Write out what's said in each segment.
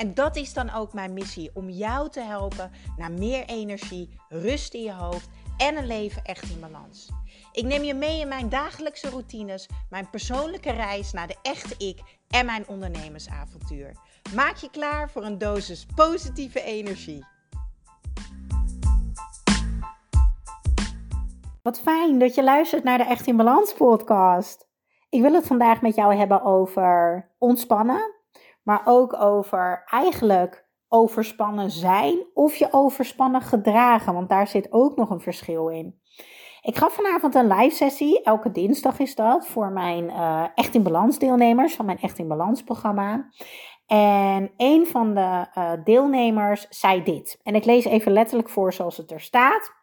En dat is dan ook mijn missie: om jou te helpen naar meer energie, rust in je hoofd en een leven echt in balans. Ik neem je mee in mijn dagelijkse routines, mijn persoonlijke reis naar de echte ik en mijn ondernemersavontuur. Maak je klaar voor een dosis positieve energie. Wat fijn dat je luistert naar de Echt in Balans podcast. Ik wil het vandaag met jou hebben over ontspannen, maar ook over eigenlijk overspannen zijn of je overspannen gedragen, want daar zit ook nog een verschil in. Ik gaf vanavond een live sessie, elke dinsdag is dat, voor mijn uh, Echt in Balans deelnemers van mijn Echt in Balans programma. En een van de uh, deelnemers zei dit. En ik lees even letterlijk voor zoals het er staat.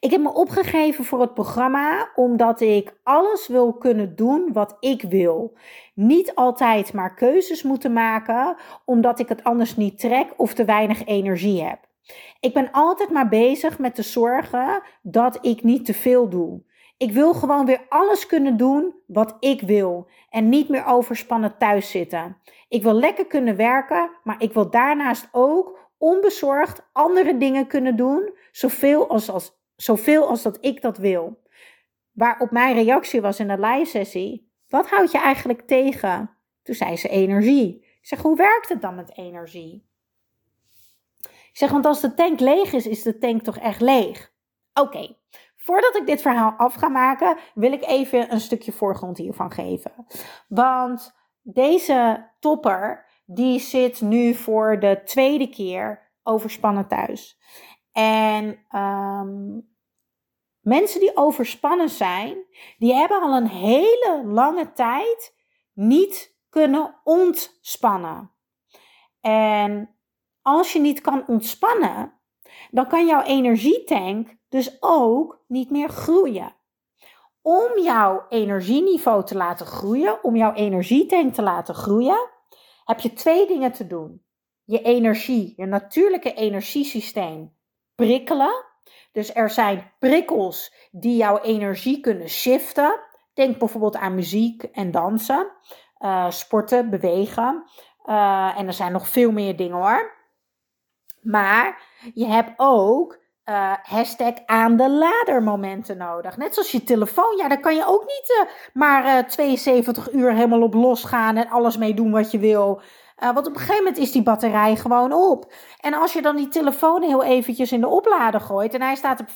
Ik heb me opgegeven voor het programma omdat ik alles wil kunnen doen wat ik wil. Niet altijd maar keuzes moeten maken omdat ik het anders niet trek of te weinig energie heb. Ik ben altijd maar bezig met te zorgen dat ik niet te veel doe. Ik wil gewoon weer alles kunnen doen wat ik wil en niet meer overspannen thuis zitten. Ik wil lekker kunnen werken, maar ik wil daarnaast ook onbezorgd andere dingen kunnen doen, zoveel als, als, zoveel als dat ik dat wil. Waarop mijn reactie was in de live sessie: Wat houd je eigenlijk tegen? Toen zei ze energie. Ik zeg: Hoe werkt het dan met energie? Ik zeg, want als de tank leeg is, is de tank toch echt leeg? Oké, voordat ik dit verhaal af ga maken, wil ik even een stukje voorgrond hiervan geven. Want deze topper, die zit nu voor de tweede keer overspannen thuis. En um, mensen die overspannen zijn, die hebben al een hele lange tijd niet kunnen ontspannen. En als je niet kan ontspannen, dan kan jouw energietank dus ook niet meer groeien. Om jouw energieniveau te laten groeien, om jouw energietank te laten groeien, heb je twee dingen te doen. Je energie, je natuurlijke energiesysteem prikkelen. Dus er zijn prikkels die jouw energie kunnen shiften. Denk bijvoorbeeld aan muziek en dansen, uh, sporten, bewegen. Uh, en er zijn nog veel meer dingen hoor. Maar je hebt ook uh, hashtag aan de lader momenten nodig. Net zoals je telefoon. Ja, daar kan je ook niet maar uh, 72 uur helemaal op losgaan en alles mee doen wat je wil. Want op een gegeven moment is die batterij gewoon op. En als je dan die telefoon heel eventjes in de oplader gooit en hij staat op 15%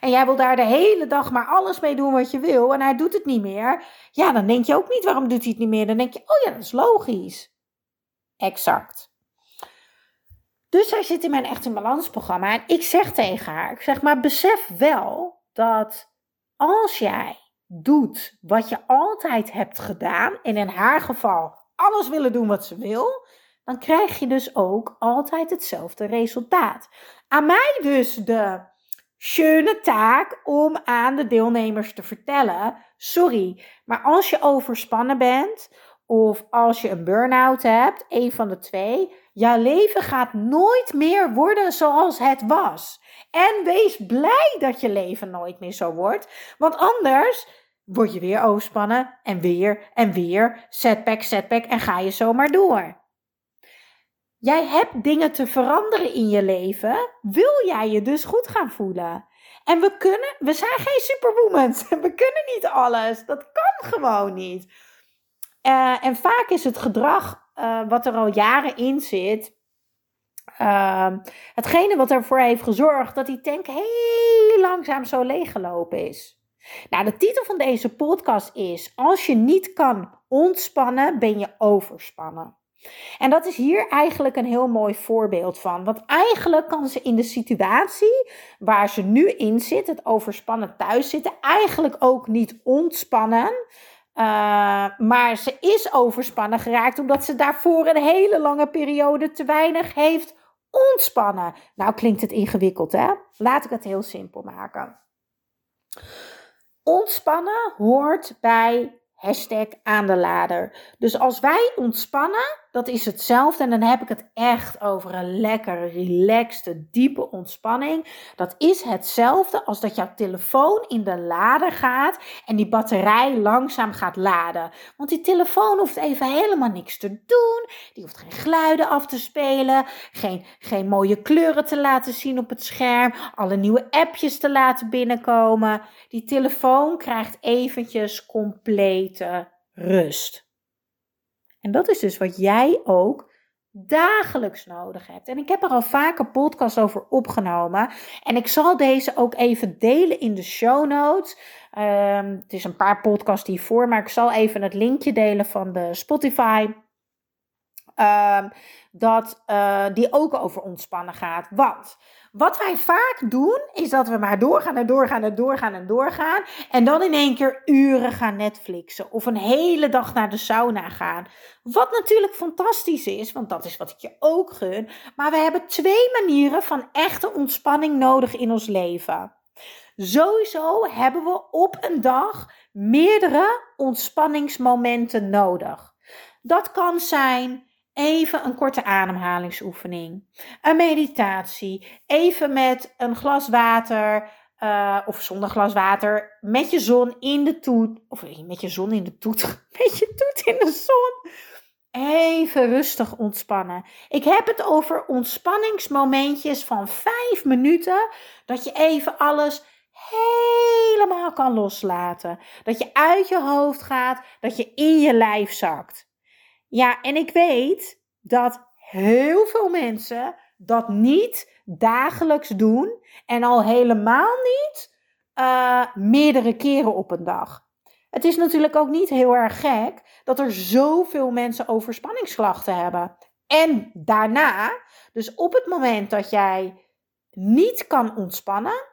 en jij wil daar de hele dag maar alles mee doen wat je wil en hij doet het niet meer. Ja, dan denk je ook niet waarom doet hij het niet meer. Dan denk je, oh ja, dat is logisch. Exact. Dus zij zit in mijn Echt in Balans programma. En ik zeg tegen haar, ik zeg maar besef wel dat als jij doet wat je altijd hebt gedaan. En in haar geval alles willen doen wat ze wil. Dan krijg je dus ook altijd hetzelfde resultaat. Aan mij dus de schöne taak om aan de deelnemers te vertellen: sorry, maar als je overspannen bent of als je een burn-out hebt, een van de twee, Jouw leven gaat nooit meer worden zoals het was. En wees blij dat je leven nooit meer zo wordt. Want anders word je weer overspannen en weer en weer setback, setback en ga je zomaar door. Jij hebt dingen te veranderen in je leven. Wil jij je dus goed gaan voelen? En we kunnen, we zijn geen superwoman. We kunnen niet alles. Dat kan gewoon niet. Uh, en vaak is het gedrag uh, wat er al jaren in zit. Uh, hetgene wat ervoor heeft gezorgd dat die tank heel langzaam zo leeggelopen is. Nou, de titel van deze podcast is: Als je niet kan ontspannen, ben je overspannen. En dat is hier eigenlijk een heel mooi voorbeeld van. Want eigenlijk kan ze in de situatie waar ze nu in zit, het overspannen thuis zitten, eigenlijk ook niet ontspannen. Uh, maar ze is overspannen geraakt omdat ze daarvoor een hele lange periode te weinig heeft ontspannen. Nou klinkt het ingewikkeld hè? Laat ik het heel simpel maken. Ontspannen hoort bij Hashtag aan de lader. Dus als wij ontspannen, dat is hetzelfde. En dan heb ik het echt over een lekkere, relaxte, diepe ontspanning. Dat is hetzelfde als dat jouw telefoon in de lader gaat en die batterij langzaam gaat laden. Want die telefoon hoeft even helemaal niks te doen. Die hoeft geen geluiden af te spelen, geen, geen mooie kleuren te laten zien op het scherm, alle nieuwe appjes te laten binnenkomen. Die telefoon krijgt eventjes complete rust. En dat is dus wat jij ook dagelijks nodig hebt. En ik heb er al vaker podcast over opgenomen. En ik zal deze ook even delen in de show notes. Um, het is een paar podcasts hiervoor, maar ik zal even het linkje delen van de Spotify. Um, dat uh, die ook over ontspannen gaat. Want wat wij vaak doen, is dat we maar doorgaan en doorgaan en doorgaan en doorgaan. En dan in één keer uren gaan Netflixen. Of een hele dag naar de sauna gaan. Wat natuurlijk fantastisch is, want dat is wat ik je ook gun. Maar we hebben twee manieren van echte ontspanning nodig in ons leven. Sowieso hebben we op een dag meerdere ontspanningsmomenten nodig. Dat kan zijn Even een korte ademhalingsoefening. Een meditatie. Even met een glas water. Uh, of zonder glas water. Met je zon in de toet. Of met je zon in de toet. Met je toet in de zon. Even rustig ontspannen. Ik heb het over ontspanningsmomentjes van vijf minuten. Dat je even alles helemaal kan loslaten. Dat je uit je hoofd gaat. Dat je in je lijf zakt. Ja, en ik weet dat heel veel mensen dat niet dagelijks doen en al helemaal niet uh, meerdere keren op een dag. Het is natuurlijk ook niet heel erg gek dat er zoveel mensen overspanningsklachten hebben. En daarna, dus op het moment dat jij niet kan ontspannen,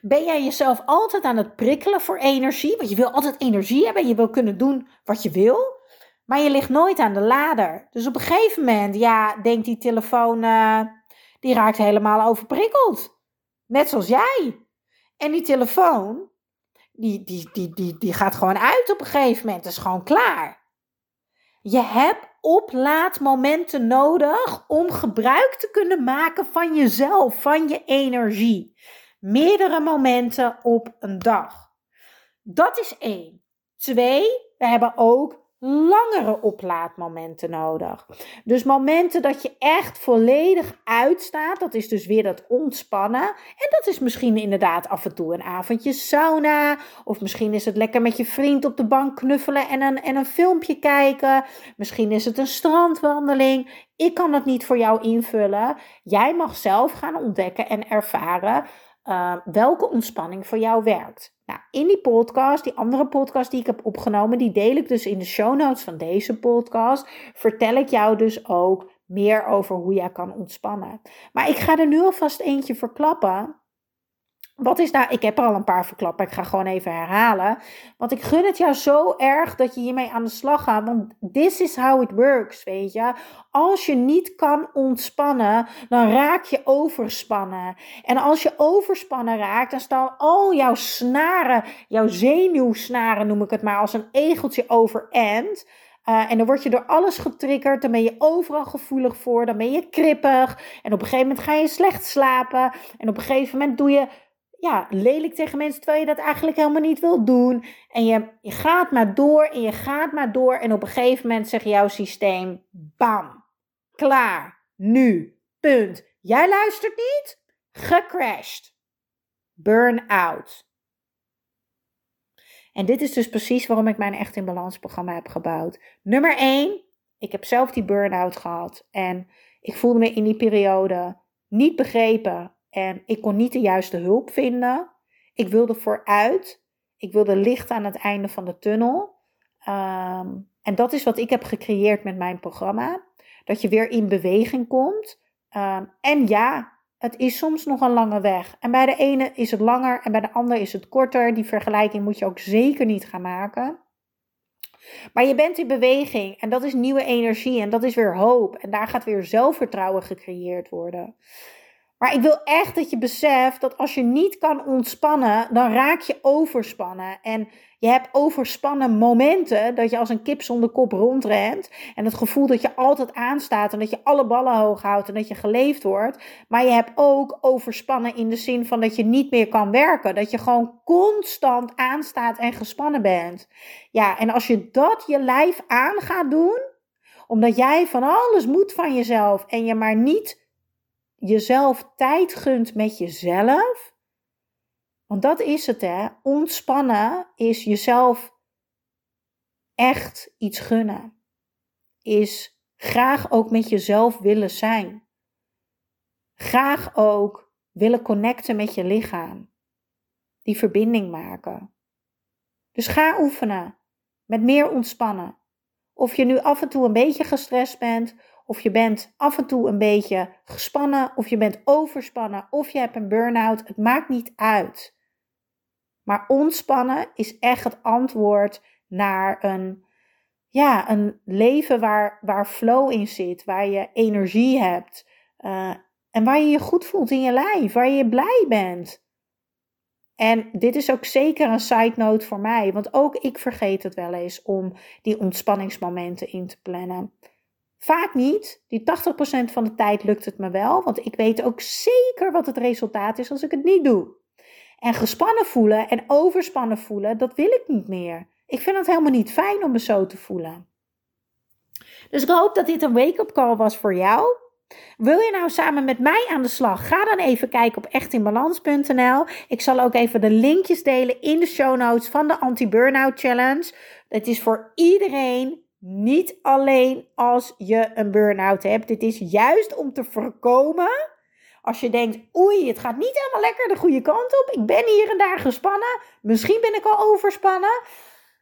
ben jij jezelf altijd aan het prikkelen voor energie. Want je wil altijd energie hebben. Je wil kunnen doen wat je wil. Maar je ligt nooit aan de lader. Dus op een gegeven moment, ja, denkt die telefoon, uh, die raakt helemaal overprikkeld. Net zoals jij. En die telefoon, die, die, die, die, die gaat gewoon uit op een gegeven moment. Het is gewoon klaar. Je hebt oplaadmomenten nodig om gebruik te kunnen maken van jezelf, van je energie. Meerdere momenten op een dag. Dat is één. Twee, we hebben ook langere oplaadmomenten nodig. Dus momenten dat je echt volledig uitstaat, dat is dus weer dat ontspannen. En dat is misschien inderdaad af en toe een avondje sauna. Of misschien is het lekker met je vriend op de bank knuffelen en een, en een filmpje kijken. Misschien is het een strandwandeling. Ik kan het niet voor jou invullen. Jij mag zelf gaan ontdekken en ervaren uh, welke ontspanning voor jou werkt. Nou, in die podcast, die andere podcast die ik heb opgenomen, die deel ik dus in de show notes van deze podcast. Vertel ik jou dus ook meer over hoe jij kan ontspannen. Maar ik ga er nu alvast eentje verklappen. Wat is daar? Ik heb er al een paar verklappen. Ik ga gewoon even herhalen. Want ik gun het jou zo erg dat je hiermee aan de slag gaat. Want this is how it works, weet je. Als je niet kan ontspannen, dan raak je overspannen. En als je overspannen raakt, dan staan al jouw snaren, jouw zenuwsnaren noem ik het maar, als een egeltje overend. Uh, en dan word je door alles getriggerd. Dan ben je overal gevoelig voor. Dan ben je krippig. En op een gegeven moment ga je slecht slapen. En op een gegeven moment doe je ja, lelijk tegen mensen terwijl je dat eigenlijk helemaal niet wil doen. En je, je gaat maar door en je gaat maar door. En op een gegeven moment zegt jouw systeem: bam, klaar, nu, punt. Jij luistert niet? Gecrashed. Burn-out. En dit is dus precies waarom ik mijn Echt in Balans programma heb gebouwd. Nummer 1, ik heb zelf die burn-out gehad. En ik voelde me in die periode niet begrepen en ik kon niet de juiste hulp vinden. Ik wilde vooruit. Ik wilde licht aan het einde van de tunnel. Ehm, en dat is wat ik heb gecreëerd met mijn programma. Dat je weer in beweging komt. Ehm, en ja, het is soms nog een lange weg. En bij de ene is het langer en bij de ander is het korter. Die vergelijking moet je ook zeker niet gaan maken. Maar je bent in beweging en dat is nieuwe energie en dat is weer hoop. En daar gaat weer zelfvertrouwen gecreëerd worden. Maar ik wil echt dat je beseft dat als je niet kan ontspannen, dan raak je overspannen. En je hebt overspannen momenten dat je als een kip zonder kop rondrent. En het gevoel dat je altijd aanstaat en dat je alle ballen hoog houdt en dat je geleefd wordt. Maar je hebt ook overspannen in de zin van dat je niet meer kan werken. Dat je gewoon constant aanstaat en gespannen bent. Ja, en als je dat je lijf aan gaat doen, omdat jij van alles moet van jezelf en je maar niet jezelf tijd gunt met jezelf. Want dat is het, hè? Ontspannen is jezelf echt iets gunnen. Is graag ook met jezelf willen zijn. Graag ook willen connecten met je lichaam. Die verbinding maken. Dus ga oefenen met meer ontspannen. Of je nu af en toe een beetje gestrest bent, of je bent af en toe een beetje gespannen, of je bent overspannen, of je hebt een burn-out. Het maakt niet uit. Maar ontspannen is echt het antwoord naar een, ja, een leven waar, waar flow in zit, waar je energie hebt uh, en waar je je goed voelt in je lijf, waar je blij bent. En dit is ook zeker een side note voor mij, want ook ik vergeet het wel eens om die ontspanningsmomenten in te plannen. Vaak niet. Die 80% van de tijd lukt het me wel, want ik weet ook zeker wat het resultaat is als ik het niet doe. En gespannen voelen en overspannen voelen, dat wil ik niet meer. Ik vind het helemaal niet fijn om me zo te voelen. Dus ik hoop dat dit een wake-up call was voor jou. Wil je nou samen met mij aan de slag? Ga dan even kijken op echtinbalans.nl. Ik zal ook even de linkjes delen in de show notes van de Anti-Burnout Challenge. Het is voor iedereen, niet alleen als je een burn-out hebt. Dit is juist om te voorkomen als je denkt, oei, het gaat niet helemaal lekker de goede kant op. Ik ben hier en daar gespannen. Misschien ben ik al overspannen.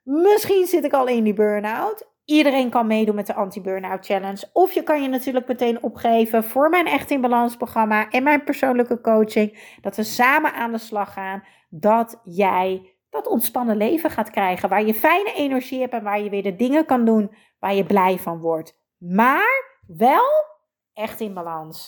Misschien zit ik al in die burn-out. Iedereen kan meedoen met de Anti-Burnout Challenge. Of je kan je natuurlijk meteen opgeven voor mijn Echt in Balans programma en mijn persoonlijke coaching. Dat we samen aan de slag gaan. Dat jij dat ontspannen leven gaat krijgen. Waar je fijne energie hebt en waar je weer de dingen kan doen waar je blij van wordt. Maar wel echt in balans.